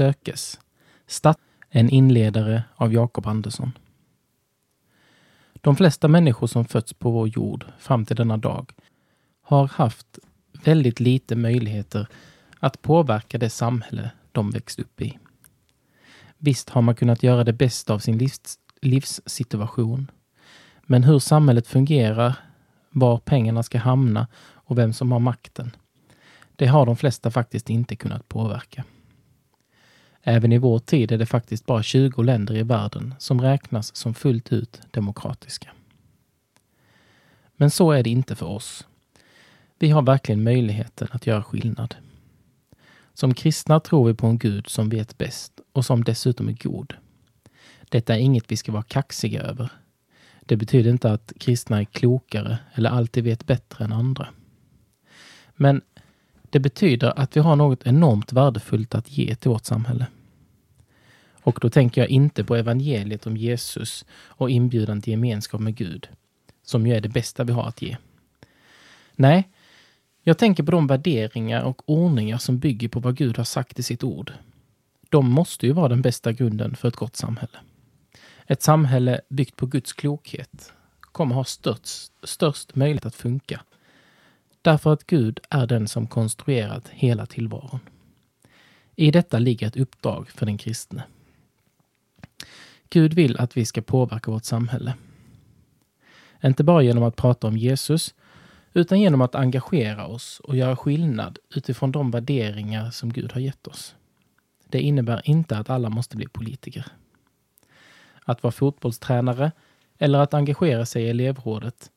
sökes. Stat en inledare av Jakob Andersson. De flesta människor som fötts på vår jord fram till denna dag har haft väldigt lite möjligheter att påverka det samhälle de växt upp i. Visst har man kunnat göra det bästa av sin livs, livssituation. Men hur samhället fungerar, var pengarna ska hamna och vem som har makten, det har de flesta faktiskt inte kunnat påverka. Även i vår tid är det faktiskt bara 20 länder i världen som räknas som fullt ut demokratiska. Men så är det inte för oss. Vi har verkligen möjligheten att göra skillnad. Som kristna tror vi på en Gud som vet bäst och som dessutom är god. Detta är inget vi ska vara kaxiga över. Det betyder inte att kristna är klokare eller alltid vet bättre än andra. Men det betyder att vi har något enormt värdefullt att ge till vårt samhälle. Och då tänker jag inte på evangeliet om Jesus och inbjudan till gemenskap med Gud, som ju är det bästa vi har att ge. Nej, jag tänker på de värderingar och ordningar som bygger på vad Gud har sagt i sitt ord. De måste ju vara den bästa grunden för ett gott samhälle. Ett samhälle byggt på Guds klokhet kommer ha störst, störst möjlighet att funka. Därför att Gud är den som konstruerat hela tillvaron. I detta ligger ett uppdrag för den kristne. Gud vill att vi ska påverka vårt samhälle. Inte bara genom att prata om Jesus, utan genom att engagera oss och göra skillnad utifrån de värderingar som Gud har gett oss. Det innebär inte att alla måste bli politiker. Att vara fotbollstränare eller att engagera sig i elevrådet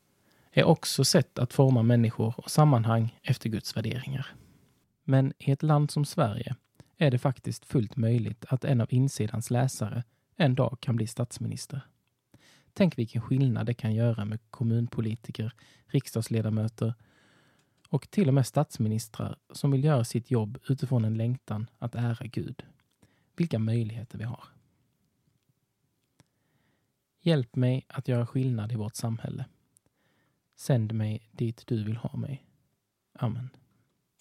är också sätt att forma människor och sammanhang efter Guds värderingar. Men i ett land som Sverige är det faktiskt fullt möjligt att en av insidans läsare en dag kan bli statsminister. Tänk vilken skillnad det kan göra med kommunpolitiker, riksdagsledamöter och till och med statsministrar som vill göra sitt jobb utifrån en längtan att ära Gud. Vilka möjligheter vi har. Hjälp mig att göra skillnad i vårt samhälle. Sänd mig dit du vill ha mig. Amen.